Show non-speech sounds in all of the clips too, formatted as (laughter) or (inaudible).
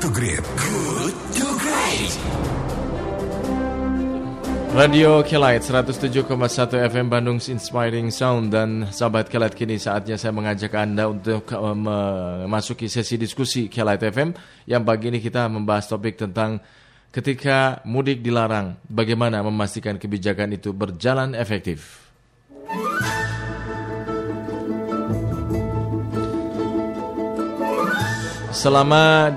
to Great. Good to Great. Radio Kelait 107,1 FM Bandung Inspiring Sound dan sahabat Kelait kini saatnya saya mengajak Anda untuk uh, memasuki sesi diskusi Kelait FM yang pagi ini kita membahas topik tentang ketika mudik dilarang, bagaimana memastikan kebijakan itu berjalan efektif. Selama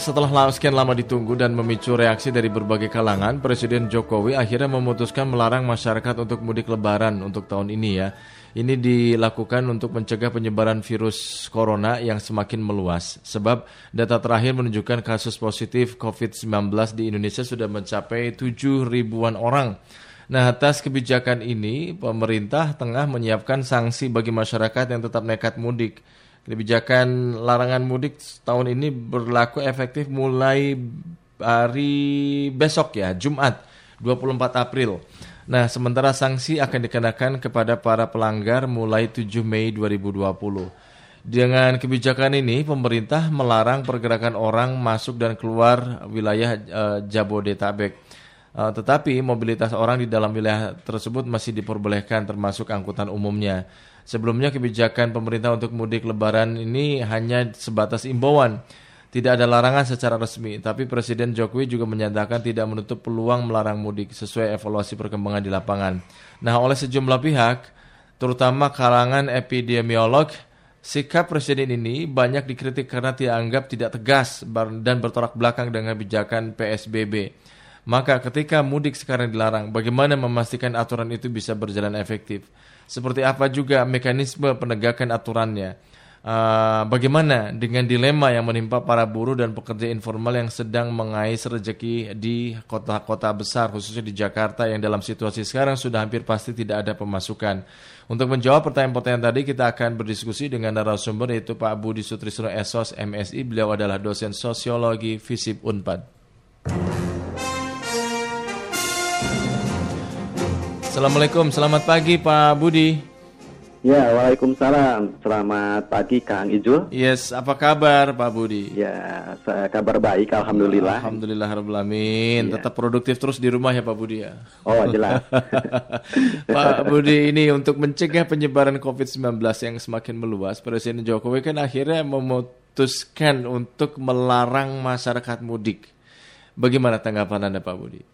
setelah sekian lama ditunggu dan memicu reaksi dari berbagai kalangan, Presiden Jokowi akhirnya memutuskan melarang masyarakat untuk mudik lebaran untuk tahun ini ya. Ini dilakukan untuk mencegah penyebaran virus corona yang semakin meluas. Sebab data terakhir menunjukkan kasus positif COVID-19 di Indonesia sudah mencapai 7 ribuan orang. Nah, atas kebijakan ini, pemerintah tengah menyiapkan sanksi bagi masyarakat yang tetap nekat mudik. Kebijakan larangan mudik tahun ini berlaku efektif mulai hari besok ya, Jumat 24 April. Nah, sementara sanksi akan dikenakan kepada para pelanggar mulai 7 Mei 2020. Dengan kebijakan ini, pemerintah melarang pergerakan orang masuk dan keluar wilayah uh, Jabodetabek. Uh, tetapi mobilitas orang di dalam wilayah tersebut masih diperbolehkan termasuk angkutan umumnya. Sebelumnya kebijakan pemerintah untuk mudik lebaran ini hanya sebatas imbauan tidak ada larangan secara resmi, tapi Presiden Jokowi juga menyatakan tidak menutup peluang melarang mudik sesuai evaluasi perkembangan di lapangan. Nah, oleh sejumlah pihak, terutama kalangan epidemiolog, sikap Presiden ini banyak dikritik karena dianggap tidak tegas dan bertolak belakang dengan kebijakan PSBB. Maka ketika mudik sekarang dilarang, bagaimana memastikan aturan itu bisa berjalan efektif? Seperti apa juga mekanisme penegakan aturannya? Uh, bagaimana dengan dilema yang menimpa para buruh dan pekerja informal yang sedang mengais rezeki di kota-kota besar khususnya di Jakarta yang dalam situasi sekarang sudah hampir pasti tidak ada pemasukan. Untuk menjawab pertanyaan-pertanyaan tadi kita akan berdiskusi dengan narasumber yaitu Pak Budi Sutrisno Esos MSI. Beliau adalah dosen sosiologi FISIP Unpad. Assalamualaikum, selamat pagi Pak Budi. Ya, waalaikumsalam. Selamat pagi, Kang Ijul. Yes, apa kabar, Pak Budi? Ya, kabar baik, alhamdulillah. Alhamdulillah, alamin. Ya. Tetap produktif terus di rumah ya, Pak Budi ya. Oh, jelas. (laughs) Pak Budi, ini untuk mencegah penyebaran COVID-19 yang semakin meluas, Presiden Jokowi kan akhirnya memutuskan untuk melarang masyarakat mudik. Bagaimana tanggapan Anda, Pak Budi?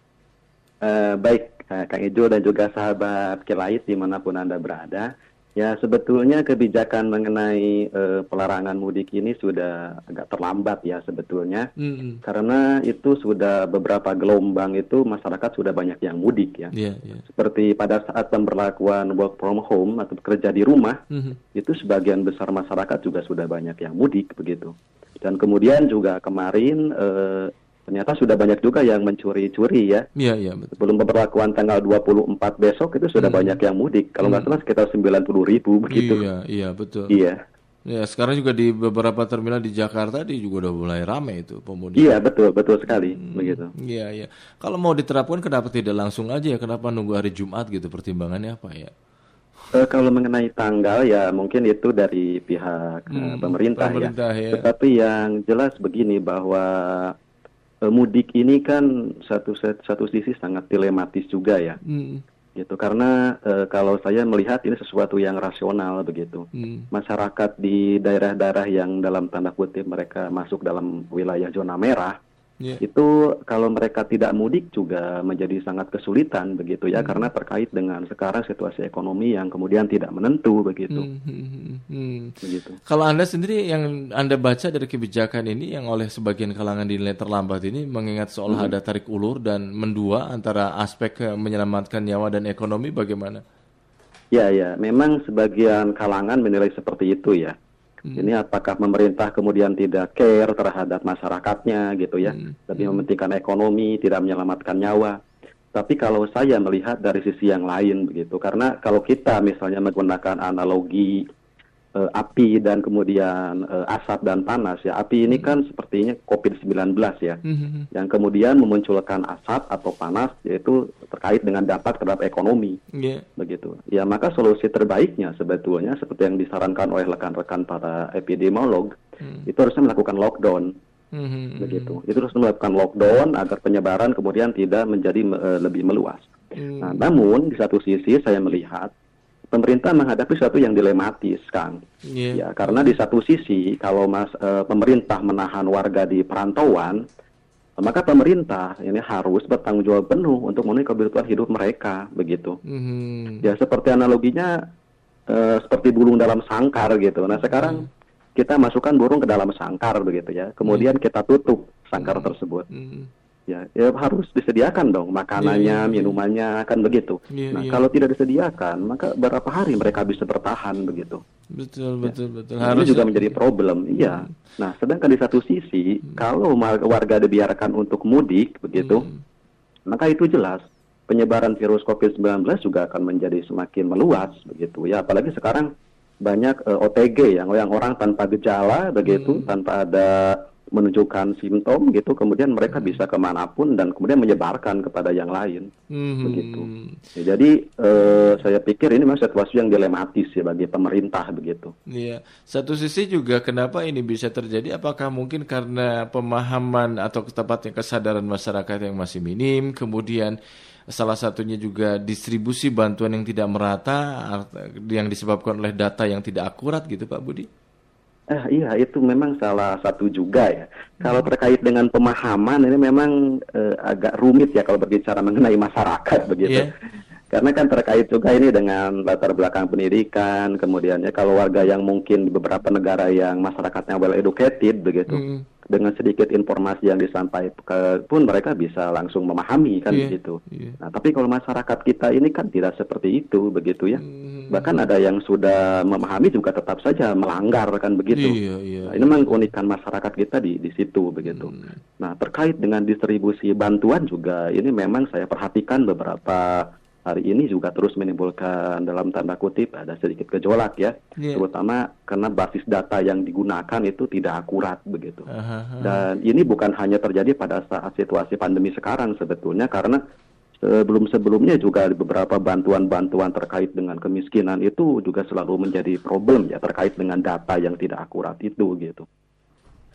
Uh, baik, Kang Ijul dan juga sahabat Kilait di mana pun Anda berada. Ya sebetulnya kebijakan mengenai uh, pelarangan mudik ini sudah agak terlambat ya sebetulnya mm-hmm. karena itu sudah beberapa gelombang itu masyarakat sudah banyak yang mudik ya yeah, yeah. seperti pada saat pemberlakuan work from home atau bekerja di rumah mm-hmm. itu sebagian besar masyarakat juga sudah banyak yang mudik begitu dan kemudian juga kemarin uh, ternyata sudah banyak juga yang mencuri-curi ya. Iya, iya. Betul. Sebelum pemberlakuan tanggal 24 besok itu sudah hmm. banyak yang mudik. Kalau nggak hmm. salah sekitar 90 ribu begitu. Iya, iya betul. Iya. Ya, sekarang juga di beberapa terminal di Jakarta di juga udah mulai ramai itu pemudik. Iya, betul, betul sekali, hmm, begitu. Iya, iya. Kalau mau diterapkan kenapa tidak langsung aja ya? Kenapa nunggu hari Jumat gitu? Pertimbangannya apa ya? Uh, kalau mengenai tanggal ya mungkin itu dari pihak hmm, uh, pemerintah, pemerintah ya. ya. Tetapi yang jelas begini bahwa Eh, mudik ini kan satu satu sisi sangat dilematis juga ya. Hmm. Gitu karena e, kalau saya melihat ini sesuatu yang rasional begitu. Hmm. Masyarakat di daerah-daerah yang dalam tanda kutip mereka masuk dalam wilayah zona merah yeah. itu kalau mereka tidak mudik juga menjadi sangat kesulitan begitu ya hmm. karena terkait dengan sekarang situasi ekonomi yang kemudian tidak menentu begitu. Hmm, hmm, hmm, hmm. Begitu. Kalau anda sendiri yang anda baca dari kebijakan ini yang oleh sebagian kalangan dinilai terlambat ini mengingat seolah hmm. ada tarik ulur dan mendua antara aspek menyelamatkan nyawa dan ekonomi bagaimana? Ya ya, memang sebagian kalangan menilai seperti itu ya. Hmm. Ini apakah pemerintah kemudian tidak care terhadap masyarakatnya gitu ya, hmm. lebih hmm. mementingkan ekonomi, tidak menyelamatkan nyawa. Tapi kalau saya melihat dari sisi yang lain begitu, karena kalau kita misalnya menggunakan analogi uh, api dan kemudian uh, asap dan panas ya. Api ini kan sepertinya COVID-19 ya. Mm-hmm. Yang kemudian memunculkan asap atau panas yaitu terkait dengan dampak terhadap ekonomi. Yeah. Begitu. Ya, maka solusi terbaiknya sebetulnya seperti yang disarankan oleh rekan-rekan para epidemiolog mm. itu harusnya melakukan lockdown hmm. begitu. Itu terus melakukan lockdown agar penyebaran kemudian tidak menjadi uh, lebih meluas. Hmm. Nah, namun di satu sisi saya melihat pemerintah menghadapi sesuatu yang dilematis, Kang. Yeah. Ya, karena di satu sisi kalau mas uh, pemerintah menahan warga di perantauan, maka pemerintah ini harus bertanggung jawab penuh untuk memenuhi kebutuhan hidup mereka, begitu. Mm-hmm. Ya seperti analoginya uh, seperti burung dalam sangkar gitu. Nah sekarang mm-hmm. kita masukkan burung ke dalam sangkar begitu ya, kemudian mm-hmm. kita tutup sangkar mm-hmm. tersebut. Mm-hmm. Ya, ya harus disediakan dong makanannya, yeah, yeah, iya. minumannya, kan begitu. Yeah, nah yeah. kalau tidak disediakan, maka berapa hari mereka bisa bertahan begitu? Betul, ya. betul, betul. Nah, Harus juga menjadi problem. Iya. Hmm. Nah, sedangkan di satu sisi, hmm. kalau warga dibiarkan untuk mudik begitu, hmm. maka itu jelas penyebaran virus COVID-19 juga akan menjadi semakin meluas begitu ya. Apalagi sekarang banyak uh, eh, OTG yang yang orang tanpa gejala begitu, hmm. tanpa ada menunjukkan simptom gitu kemudian mereka hmm. bisa ke mana pun dan kemudian menyebarkan kepada yang lain. Hmm. begitu. Ya, jadi eh, saya pikir ini memang situasi yang dilematis ya bagi pemerintah begitu. Iya. Satu sisi juga kenapa ini bisa terjadi? Apakah mungkin karena pemahaman atau tepatnya kesadaran masyarakat yang masih minim kemudian salah satunya juga distribusi bantuan yang tidak merata yang disebabkan oleh data yang tidak akurat gitu Pak Budi Eh, iya, itu memang salah satu juga ya. Hmm. Kalau terkait dengan pemahaman ini memang eh, agak rumit ya kalau berbicara mengenai masyarakat begitu. Yeah. Karena kan terkait juga ini dengan latar belakang pendidikan, kemudian ya kalau warga yang mungkin di beberapa negara yang masyarakatnya well educated begitu. Hmm dengan sedikit informasi yang disampaikan pun mereka bisa langsung memahami kan yeah, begitu. Yeah. Nah, tapi kalau masyarakat kita ini kan tidak seperti itu begitu ya. Mm. Bahkan ada yang sudah memahami juga tetap saja melanggar kan begitu. Yeah, yeah, nah, ini memang keunikan masyarakat kita di di situ begitu. Mm. Nah, terkait dengan distribusi bantuan juga ini memang saya perhatikan beberapa hari ini juga terus menimbulkan dalam tanda kutip ada sedikit gejolak ya, yeah. terutama karena basis data yang digunakan itu tidak akurat begitu. Uh -huh. Dan ini bukan hanya terjadi pada saat situasi pandemi sekarang sebetulnya karena sebelum-sebelumnya juga beberapa bantuan-bantuan terkait dengan kemiskinan itu juga selalu menjadi problem ya terkait dengan data yang tidak akurat itu gitu.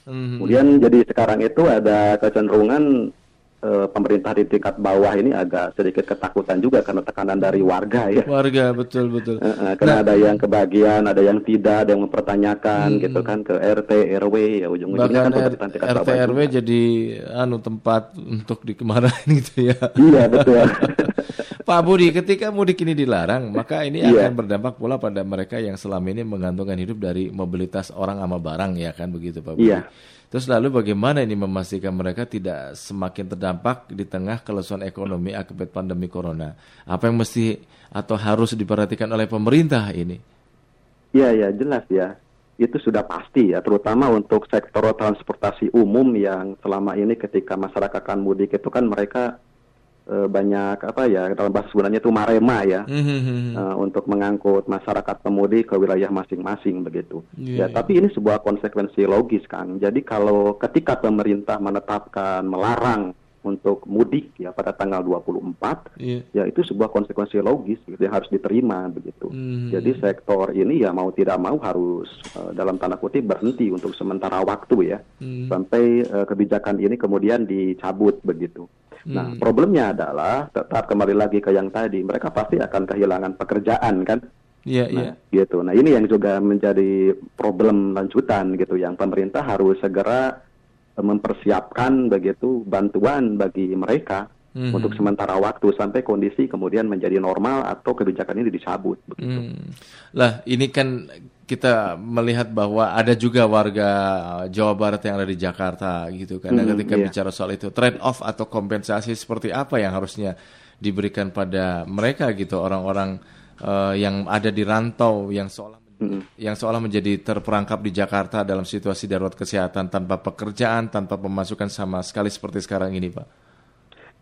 Mm -hmm. Kemudian jadi sekarang itu ada kecenderungan uh, pemerintah di tingkat bawah ini agak sedikit ketakutan juga karena tekanan dari warga ya. Warga betul betul. Uh, uh, karena nah, ada yang kebagian, ada yang tidak, ada yang mempertanyakan hmm. gitu kan ke RT RW ya ujung-ujungnya kan tingkat RT bawah RW juga. jadi anu tempat untuk dikemarahin (laughs) gitu ya. Iya betul. (laughs) Pak Budi, ketika mudik ini dilarang, maka ini yeah. akan berdampak pula pada mereka yang selama ini menggantungkan hidup dari mobilitas orang sama barang ya kan begitu Pak Budi. Iya. Terus lalu bagaimana ini memastikan mereka tidak semakin terdampak di tengah kelesuan ekonomi akibat pandemi corona? Apa yang mesti atau harus diperhatikan oleh pemerintah ini? Iya, ya jelas ya. Itu sudah pasti ya, terutama untuk sektor transportasi umum yang selama ini ketika masyarakat akan mudik itu kan mereka uh, banyak apa ya dalam bahasa sebenarnya itu marema ya mm-hmm. uh, untuk mengangkut masyarakat pemudik ke wilayah masing-masing begitu. Yeah, ya, yeah. tapi ini sebuah konsekuensi logis kan. Jadi kalau ketika pemerintah menetapkan melarang untuk mudik ya pada tanggal 24 yeah. ya itu sebuah konsekuensi logis gitu yang harus diterima begitu. Mm-hmm. Jadi sektor ini ya mau tidak mau harus uh, dalam tanda kutip berhenti untuk sementara waktu ya mm-hmm. sampai uh, kebijakan ini kemudian dicabut begitu. Nah, hmm. problemnya adalah tetap kembali lagi ke yang tadi, mereka pasti akan kehilangan pekerjaan kan? Iya, yeah, nah, yeah. gitu. Nah, ini yang juga menjadi problem lanjutan gitu yang pemerintah harus segera mempersiapkan begitu bantuan bagi mereka hmm. untuk sementara waktu sampai kondisi kemudian menjadi normal atau kebijakan ini dicabut begitu. Hmm. Lah, ini kan kita melihat bahwa ada juga warga Jawa Barat yang ada di Jakarta gitu kan. Hmm, ketika iya. bicara soal itu trade off atau kompensasi seperti apa yang harusnya diberikan pada mereka gitu orang-orang uh, yang ada di rantau yang seolah hmm. yang seolah menjadi terperangkap di Jakarta dalam situasi darurat kesehatan tanpa pekerjaan, tanpa pemasukan sama sekali seperti sekarang ini, Pak.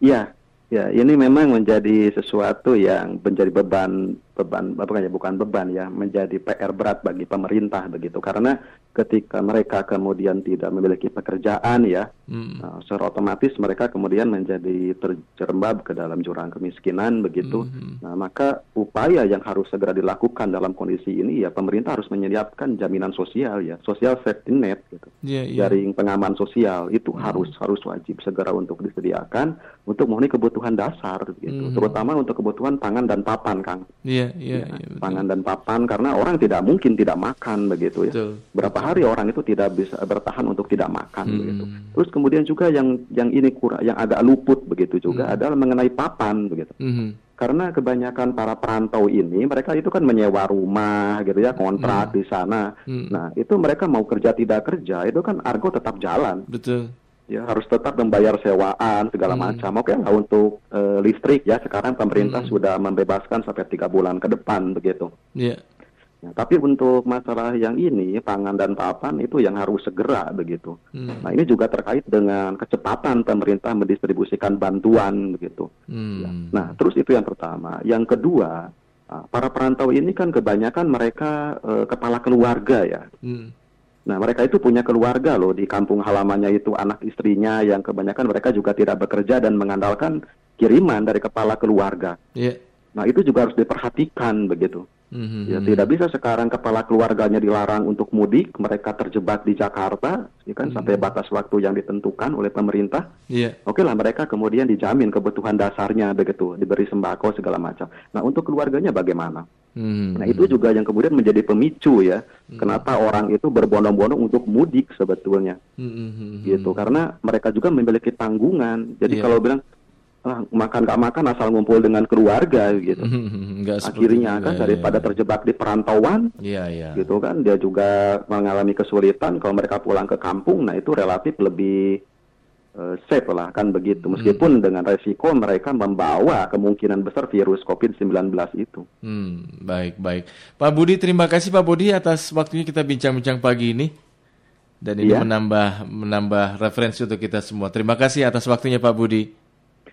Iya, ya ini memang menjadi sesuatu yang menjadi beban beban bukan ya bukan beban ya menjadi PR berat bagi pemerintah begitu karena ketika mereka kemudian tidak memiliki pekerjaan ya hmm. nah, secara otomatis mereka kemudian menjadi terjerembab ke dalam jurang kemiskinan begitu hmm. nah maka upaya yang harus segera dilakukan dalam kondisi ini ya pemerintah harus menyiapkan jaminan sosial ya sosial safety net gitu yeah, yeah. jaring pengaman sosial itu hmm. harus harus wajib segera untuk disediakan untuk memenuhi kebutuhan dasar gitu hmm. terutama untuk kebutuhan pangan dan papan kang yeah, yeah, ya, yeah, pangan dan papan karena orang tidak mungkin tidak makan begitu ya betul. berapa hari orang itu tidak bisa bertahan untuk tidak makan hmm. begitu. Terus kemudian juga yang yang ini kurang yang agak luput begitu juga hmm. adalah mengenai papan begitu. Hmm. Karena kebanyakan para perantau ini mereka itu kan menyewa rumah gitu ya, kontrak hmm. di sana. Hmm. Nah, itu mereka mau kerja tidak kerja itu kan argo tetap jalan. Betul ya harus tetap membayar sewaan segala hmm. macam. Oke lah untuk uh, listrik ya sekarang pemerintah hmm. sudah membebaskan sampai tiga bulan ke depan begitu. Yeah. Ya, tapi untuk masalah yang ini, pangan dan papan itu yang harus segera begitu. Hmm. Nah ini juga terkait dengan kecepatan pemerintah mendistribusikan bantuan begitu. Hmm. Ya. Nah terus itu yang pertama. Yang kedua, ah, para perantau ini kan kebanyakan mereka uh, kepala keluarga ya. Hmm. Nah mereka itu punya keluarga loh di kampung halamannya itu anak istrinya yang kebanyakan mereka juga tidak bekerja dan mengandalkan kiriman dari kepala keluarga. Yeah. Nah itu juga harus diperhatikan begitu. Mm-hmm. Ya tidak bisa sekarang kepala keluarganya dilarang untuk mudik, mereka terjebak di Jakarta, ya kan mm-hmm. sampai batas waktu yang ditentukan oleh pemerintah. Yeah. Oke lah mereka kemudian dijamin kebutuhan dasarnya begitu, diberi sembako segala macam. Nah untuk keluarganya bagaimana? Mm-hmm. Nah itu juga yang kemudian menjadi pemicu ya, mm-hmm. kenapa orang itu berbondong-bondong untuk mudik sebetulnya, mm-hmm. gitu karena mereka juga memiliki tanggungan. Jadi yeah. kalau bilang ah, makan gak makan asal ngumpul dengan keluarga gitu. (laughs) Nggak Akhirnya kan ya, daripada ya. terjebak di perantauan, ya, ya. gitu kan dia juga mengalami kesulitan kalau mereka pulang ke kampung, nah itu relatif lebih uh, safe lah kan begitu. Meskipun hmm. dengan resiko mereka membawa kemungkinan besar virus COVID-19 itu. Hmm, baik baik. Pak Budi terima kasih Pak Budi atas waktunya kita bincang-bincang pagi ini. Dan ini ya. menambah menambah referensi untuk kita semua. Terima kasih atas waktunya Pak Budi.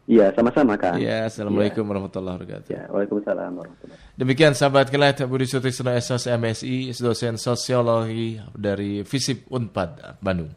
Iya, sama-sama kan. Iya, Assalamualaikum ya. warahmatullahi wabarakatuh. Ya, Waalaikumsalam warahmatullahi Demikian sahabat kelat Budi Sutrisno SS MSI, dosen sosiologi dari FISIP Unpad Bandung.